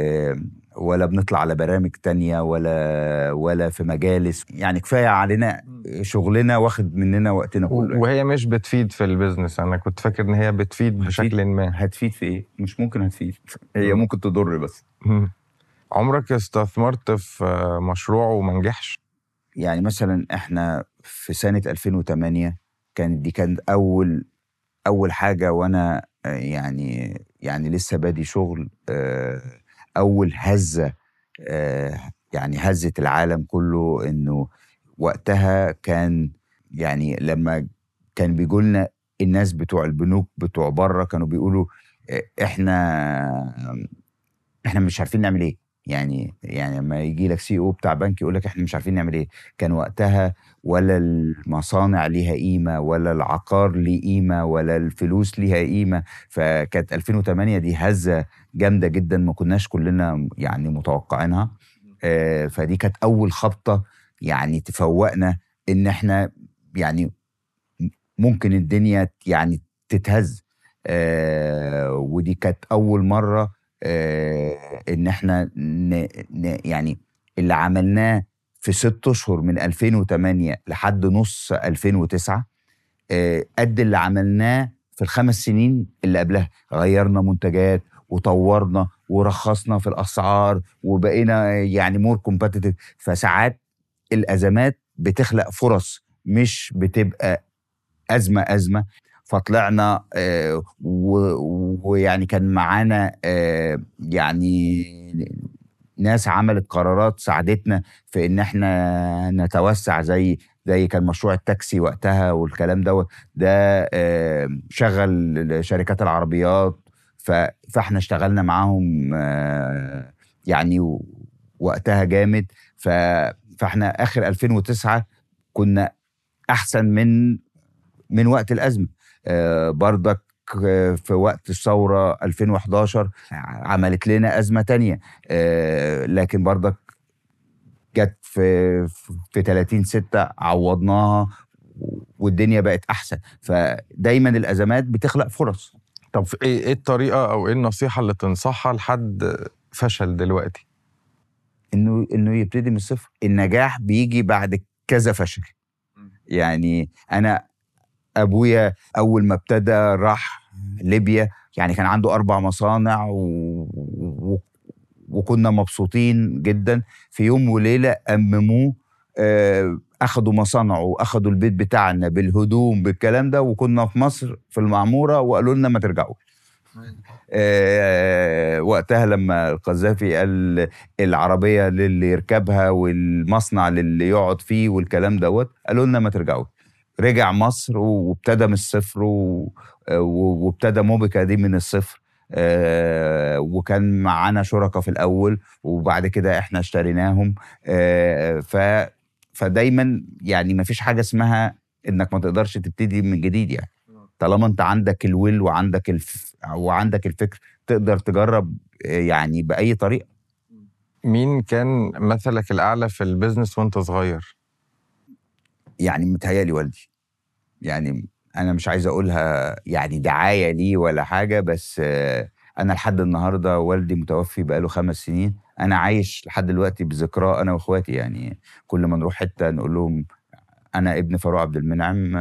ولا بنطلع على برامج تانية ولا ولا في مجالس يعني كفاية علينا شغلنا واخد مننا وقتنا كله وهي مش بتفيد في ال business أنا كنت فاكر إن هي بتفيد. بشكل ما هتفيد في إيه؟ مش ممكن هتفيد هي مم. ممكن تضر بس. عمرك استثمرت في مشروع وما نجحش يعني مثلا إحنا في سنة 2008 كانت دي كانت أول أول حاجة وأنا آه، يعني يعني لسه بادي شغل آه، أول هزة آه، يعني هزت العالم كله إنه وقتها كان يعني لما كان بيقولنا الناس بتوع البنوك بتوع بره كانوا بيقولوا آه، إحنا إحنا مش عارفين نعمل إيه. يعني يعني لما يجي لك سي أو بتاع بنك يقول لك إحنا مش عارفين نعمل إيه كان وقتها ولا المصانع ليها قيمة ولا العقار ليه قيمة ولا الفلوس ليها قيمة. فكانت 2008 دي هزة جامدة جدا ما كناش كلنا يعني متوقعينها. آه، فدي كانت أول خبطة يعني تفوقنا إن إحنا يعني ممكن الدنيا يعني تتهز. آه، ودي كانت أول مرة إن إحنا ن ن يعني اللي عملناه في ست أشهر من 2008 لحد نص 2009 آه، قد اللي عملناه في الخمس سنين اللي قبلها. غيرنا منتجات وطورنا ورخصنا في الأسعار وبقينا يعني more competitive فساعات الأزمات بتخلق فرص مش بتبقى أزمة أزمة. فطلعنا آه، ويعني كان معانا آه، يعني ناس عملت قرارات ساعدتنا في إن إحنا نتوسع زي زي كان مشروع التاكسي وقتها والكلام دوت ده آه، شغل شركات العربيات فإحنا اشتغلنا معاهم يعني وقتها جامد. فإحنا آخر 2009 كنا أحسن من من وقت الأزمة. آه، برضك آه، في وقت الثورة 2011 عملت لنا أزمة تانية. آه، لكن برضك جت في في 30 6 عوضناها والدنيا بقت أحسن. فدايما الأزمات بتخلق فرص. طب إيه إيه الطريقة أو إيه النصيحة اللي تنصحها لحد فشل دلوقتي؟ إنه إنه يبتدي من الصفر. النجاح بيجي بعد كذا فشل. يعني أنا أبويا أول ما ابتدى راح ليبيا يعني كان عنده أربع مصانع و... وكنا مبسوطين جدا. في يوم وليلة أمموه آه، أخدوا مصانعه وأخدوا البيت بتاعنا بالهدوم بالكلام ده وكنا في مصر في المعمورة وقالوا لنا ما ترجعوا آه، وقتها لما القذافي قال العربية للي يركبها والمصنع للي يقعد فيه والكلام دوت قالوا لنا ما ترجعوا رجع مصر وابتدى من الصفر وابتدى موبيكا دي من الصفر آه، وكان معانا شركاء في الأول وبعد كده إحنا اشتريناهم آه، ف فدايما يعني ما فيش حاجة اسمها إنك ما تقدرش تبتدي من جديد يعني. طالما أنت عندك ال will وعندك الف... وعندك الفكر تقدر تجرب آه، يعني بأي طريقة. مين كان مثلك الأعلى في ال business وأنت صغير؟ يعني متهيألي والدي. يعني أنا مش عايز أقولها يعني دعاية ليه ولا حاجة بس أنا لحد النهارده والدي متوفي بقاله خمس سنين. أنا عايش لحد دلوقتي بذكراه أنا وإخواتي يعني كل ما نروح حتة نقول لهم أنا ابن فاروق عبد المنعم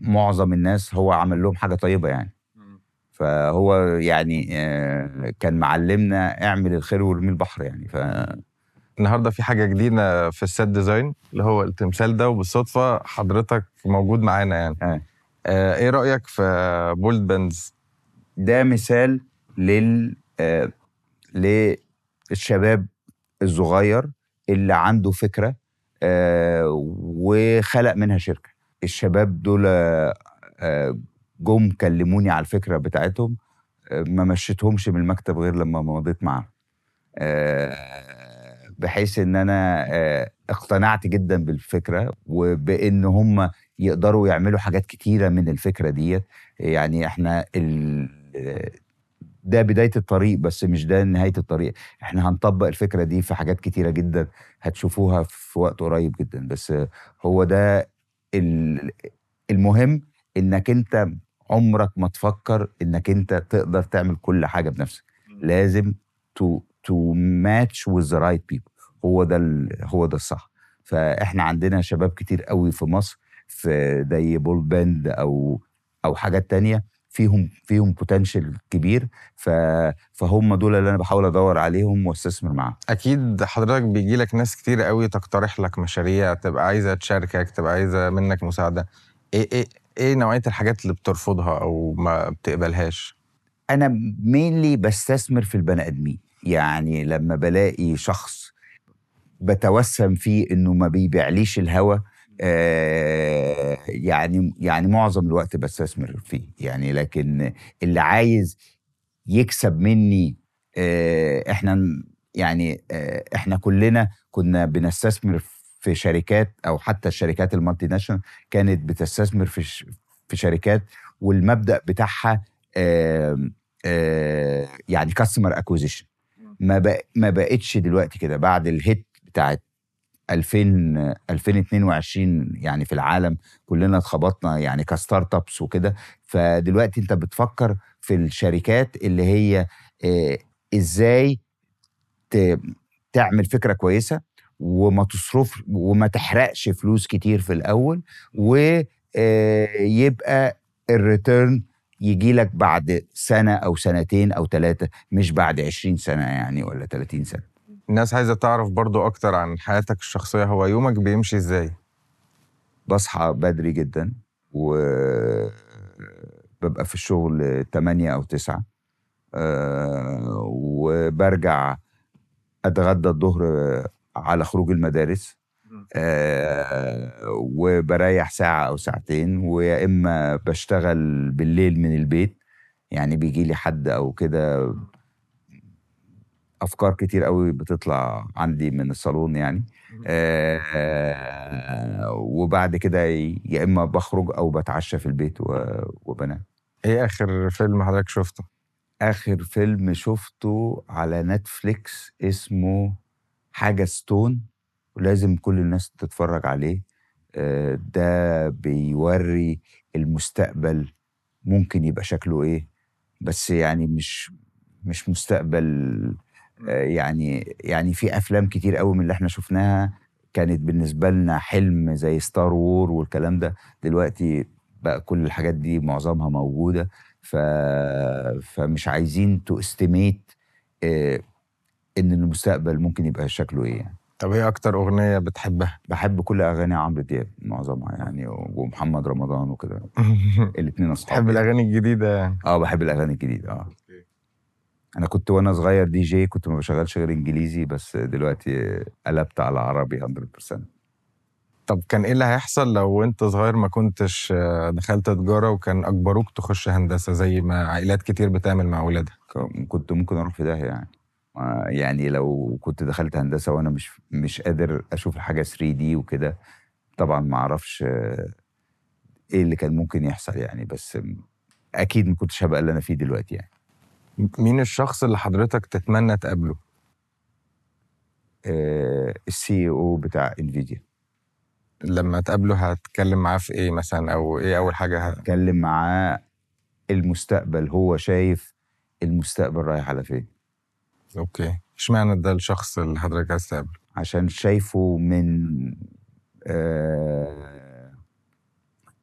معظم الناس هو عمل لهم حاجة طيبة يعني. فهو يعني آه، كان معلمنا اعمل الخير وارمي البحر يعني. ف النهارده في حاجة جديدة في ال set design اللي هو التمثال ده وبالصدفة حضرتك موجود معانا يعني. آه. آه إيه رأيك في بولد بنز؟ ده مثال لل آه، للشباب الصغير اللي عنده فكرة آه، وخلق منها شركة. الشباب دول آه، جم كلموني على الفكرة بتاعتهم آه، ما مشيتهمش من المكتب غير لما مضيت معاهم. آه، بحيث إن أنا آه، اقتنعت جدا بالفكرة وبإن هم يقدروا يعملوا حاجات كتيرة من الفكرة ديت. يعني إحنا ال... ده بداية الطريق بس مش ده نهاية الطريق. إحنا هنطبق الفكرة دي في حاجات كتيرة جدا هتشوفوها في وقت قريب جدا. بس هو ده ال- المهم إنك أنت عمرك ما تفكر إنك أنت تقدر تعمل كل حاجة بنفسك. لازم to to match with the right people هو ده هو ده الصح. فإحنا عندنا شباب كتير قوي في مصر في زي بول باند أو أو حاجات تانية فيهم فيهم potential كبير. ف فهم دول اللي أنا بحاول أدور عليهم وأستثمر معاهم. أكيد حضرتك بيجي لك ناس كتير قوي تقترح لك مشاريع تبقى عايزة تشاركك تبقى عايزة منك مساعدة. إيه إيه إيه نوعية الحاجات اللي بترفضها أو ما بتقبلهاش؟ أنا مينلي بستثمر في البني آدمين. يعني لما بلاقي شخص بتوسم فيه إنه ما بيبيعليش الهوا آه يعني يعني معظم الوقت بستثمر فيه. يعني لكن اللي عايز يكسب مني آه إحنا يعني آه إحنا كلنا كنا بنستثمر في شركات أو حتى الشركات المالتي ناشونال كانت بتستثمر في في شركات والمبدأ بتاعها يعني customer acquisition ما بق ما بقتش دلوقتي كده بعد ال hit بتاعت 2000 2022 يعني في العالم كلنا اتخبطنا يعني ك startups وكده فدلوقتي انت بتفكر في الشركات اللي هي آه، إزاي تعمل فكرة كويسة وما تصرف وما تحرقش فلوس كتير في الأول ويبقى الريتيرن يجي لك بعد سنة أو سنتين أو ثلاثة مش بعد 20 سنة يعني ولا 30 سنة. الناس عايزة تعرف برضو أكتر عن حياتك الشخصية هو يومك بيمشي إزاي؟ بصحى بدري جدا وببقى في الشغل 8 أو 9 آه، وبرجع أتغدى الظهر على خروج المدارس. آه وبريح ساعة أو ساعتين ويا إما بشتغل بالليل من البيت يعني بيجي لي حد أو كده أفكار كتير قوي بتطلع عندي من الصالون يعني. آه وبعد كده يا إما بخرج أو بتعشى في البيت وبنام. إيه آخر فيلم حضرتك شفته؟ آخر فيلم شفته على نتفليكس اسمه حاجة stone. ولازم كل الناس تتفرج عليه. آه، ده بيوري المستقبل ممكن يبقى شكله إيه بس يعني مش مش مستقبل آه، يعني يعني في أفلام كتير قوي من اللي إحنا شفناها كانت بالنسبة لنا حلم زي Star Wars والكلام ده. دلوقتي بقى كل الحاجات دي معظمها موجودة. ف فمش عايزين to estimate إن المستقبل ممكن يبقى شكله إيه يعني. طب إيه أكتر أغنية بتحبها؟ بحب كل أغاني عمرو دياب معظمها يعني ومحمد رمضان وكده. الاثنين اصحاب بتحب الأغاني الجديدة يعني؟ آه بحب الأغاني الجديدة آه. أنا كنت وأنا صغير دي جي كنت ما بشغلش غير إنجليزي بس دلوقتي قلبت على عربي 100% طب كان إيه اللي هيحصل لو أنت صغير ما كنتش آه، دخلت تجارة وكان اجبروك تخش هندسة زي ما عائلات كتير بتعمل مع أولادها؟ كنت ممكن أروح في داهية يعني. يعني لو كنت دخلت هندسة وأنا مش مش قادر أشوف الحاجة 3 دي وكده طبعا ما أعرفش آه، إيه اللي كان ممكن يحصل يعني بس أكيد ما كنتش هبقى اللي أنا فيه دلوقتي يعني. مين الشخص اللي حضرتك تتمنى تقابله؟ السي أو بتاع انفيديا لما تقابله هتكلم معاه في إيه مثلا؟ أو إيه أول حاجة ه... اتكلم معاه المستقبل هو شايف المستقبل رايح على فين. okay. إشمعنى ده الشخص اللي حضرتك عايز تقابله؟ عشان شايفه من آه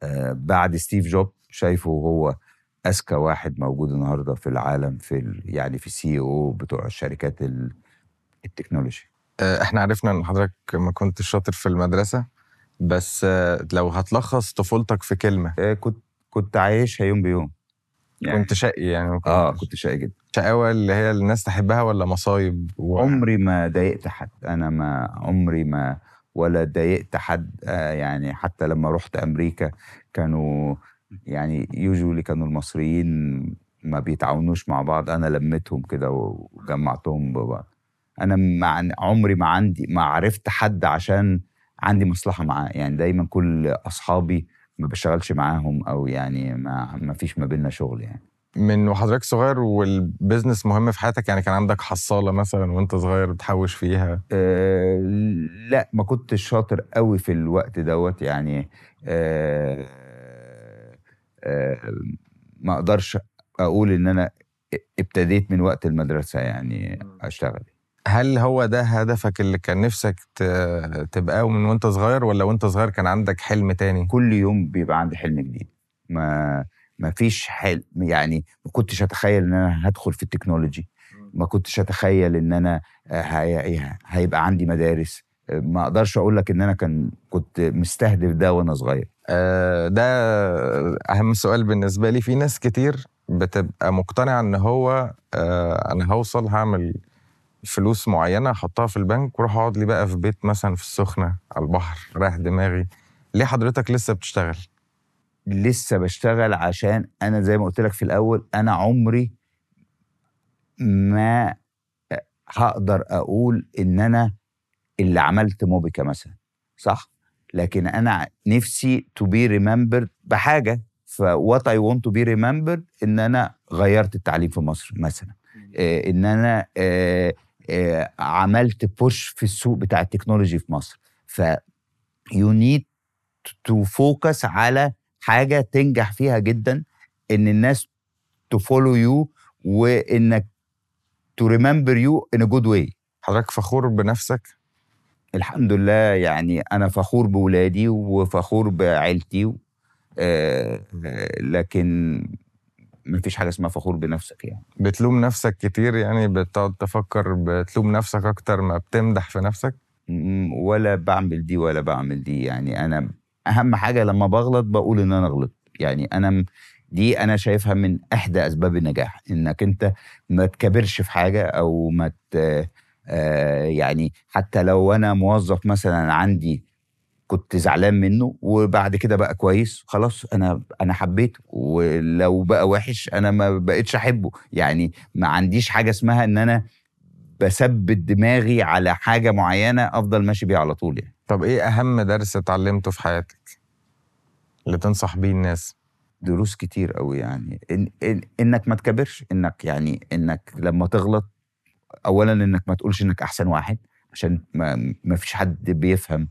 آه بعد Steve Jobs شايفه هو أذكى واحد موجود النهارده في العالم في ال- يعني في ال CEO بتوع الشركات ال- التكنولوجي. آه، إحنا عرفنا إن حضرتك ما كنتش شاطر في المدرسة بس لو هتلخص طفولتك في كلمة. كنت كنت عايشها يوم بيوم. يعني. كنت شقي يعني آه. كنت شقي جدا. شقاوة اللي هي الناس تحبها ولا مصايب و... عمري ما ضايقت حد. أنا ما عمري ما ولا ضايقت حد. آه يعني حتى لما رحت أمريكا كانوا يعني يوجولي كانوا المصريين ما بيتعاونوش مع بعض. أنا لميتهم كده وجمعتهم ببعض أنا مع عمري ما عندي ما عرفت حد عشان عندي مصلحة معاه. يعني دايما كل أصحابي ما بشتغلش معاهم أو يعني ما ما فيش ما بيننا شغل يعني. من وحضرتك صغير والبيزنس مهم في حياتك؟ يعني كان عندك حصالة مثلا وأنت صغير بتحوش فيها؟ آه، لأ ما كنتش شاطر قوي في الوقت دوت يعني آه، آه، ما أقدرش أقول إن أنا ابتديت من وقت المدرسة يعني أشتغل. هل هو ده هدفك اللي كان نفسك تبقاه من وانت صغير ولا وانت صغير كان عندك حلم تاني؟ كل يوم بيبقى عندي حلم جديد. ما ما فيش حلم يعني ما كنتش أتخيل إن أنا هدخل في التكنولوجي. ما كنتش أتخيل إن أنا آه، هي- هيبقى عندي مدارس. ما أقدرش أقول لك إن أنا كان كنت مستهدف ده وأنا صغير. آه، ده أهم سؤال بالنسبة لي. في ناس كتير بتبقى مقتنعة إن هو آه، أنا هوصل هعمل فلوس معينة أحطها في البنك وأروح أقعد لي بقى في بيت مثلا في السخنة على البحر رايح دماغي. ليه حضرتك لسه بتشتغل؟ لسه بشتغل عشان أنا زي ما قلت لك في الأول أنا عمري ما هقدر أقول إن أنا اللي عملت موبيكا مثلا صح؟ لكن أنا نفسي to be remembered بحاجة ف what I want to be remembered إن أنا غيرت التعليم في مصر مثلا. آه إن أنا آه عملت push في السوق بتاع التكنولوجي في مصر. ف you need to focus على حاجة تنجح فيها جدا إن الناس ت follow you وإنك to remember you in good way حضرتك فخور بنفسك؟ الحمد لله يعني أنا فخور بولادي وفخور بعيلتي آه، آه، لكن مفيش حاجة اسمها فخور بنفسك يعني. بتلوم نفسك كتير يعني؟ بتقعد تفكر بتلوم نفسك أكتر ما بتمدح في نفسك؟ ولا بعمل دي ولا بعمل دي. يعني أنا أهم حاجة لما بغلط بقول إن أنا غلطت. يعني أنا دي أنا شايفها من إحدى أسباب النجاح. إنك أنت ما تكبرش في حاجة أو ما آه يعني حتى لو أنا موظف مثلا عندي كنت زعلان منه وبعد كده بقى كويس خلاص أنا أنا حبيته ولو بقى وحش أنا ما بقتش أحبه. يعني ما عنديش حاجة اسمها إن أنا بثبت دماغي على حاجة معينة أفضل ماشي بيها على طول يعني. طب إيه أهم درس اتعلمته في حياتك؟ اللي تنصح بيه الناس؟ دروس كتير قوي يعني. إن إن إنك ما تكبرش إنك يعني إنك لما تغلط اولا إنك ما تقولش إنك أحسن واحد عشان ما, ما فيش حد بيفهم.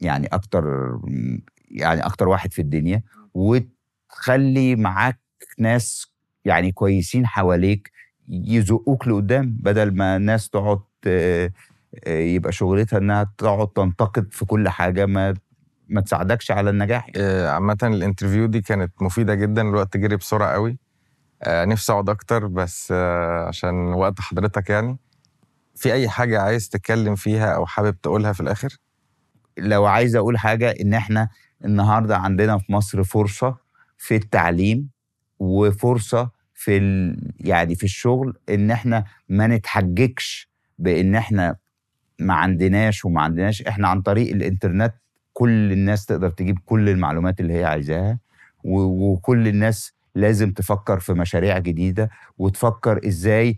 يعني أكتر يعني أكتر واحد في الدنيا وتخلي معاك ناس يعني كويسين حواليك يزقوك لقدام بدل ما الناس تقعد آه، آه، يبقى شغلتها إنها تقعد تنتقد في كل حاجة ما ما تساعدكش على النجاح يعني. آه، عامة الانترفيو دي كانت مفيدة جدا الوقت جري بسرعة قوي. آه، نفسي أقعد أكتر بس آه، عشان وقت حضرتك يعني. في أي حاجة عايز تتكلم فيها أو حابب تقولها في الآخر؟ لو عايز أقول حاجة إن إحنا النهارده عندنا في مصر فرصة في التعليم وفرصة في ال... يعني في الشغل إن إحنا ما نتحججش بإن إحنا ما عندناش وما عندناش إحنا عن طريق الإنترنت كل الناس تقدر تجيب كل المعلومات اللي هي عايزاها. وكل الناس لازم تفكر في مشاريع جديدة وتفكر إزاي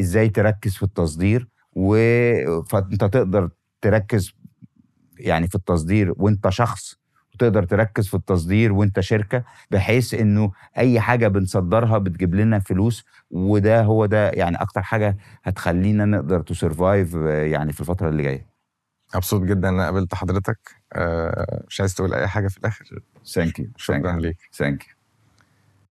إزاي تركز في التصدير و... فأنت تقدر تركز يعني في التصدير وانت شخص وتقدر تركز في التصدير وانت شركة بحيث إنه أي حاجة بنصدرها بتجيب لنا فلوس وده هو ده يعني أكتر حاجة هتخلينا نقدر ن survive يعني في الفترة اللي جاية. مبسوط جدا إن قابلت حضرتك آه، مش عايز تقول أي حاجة في الآخر؟ thank you شكرا ليك. thank you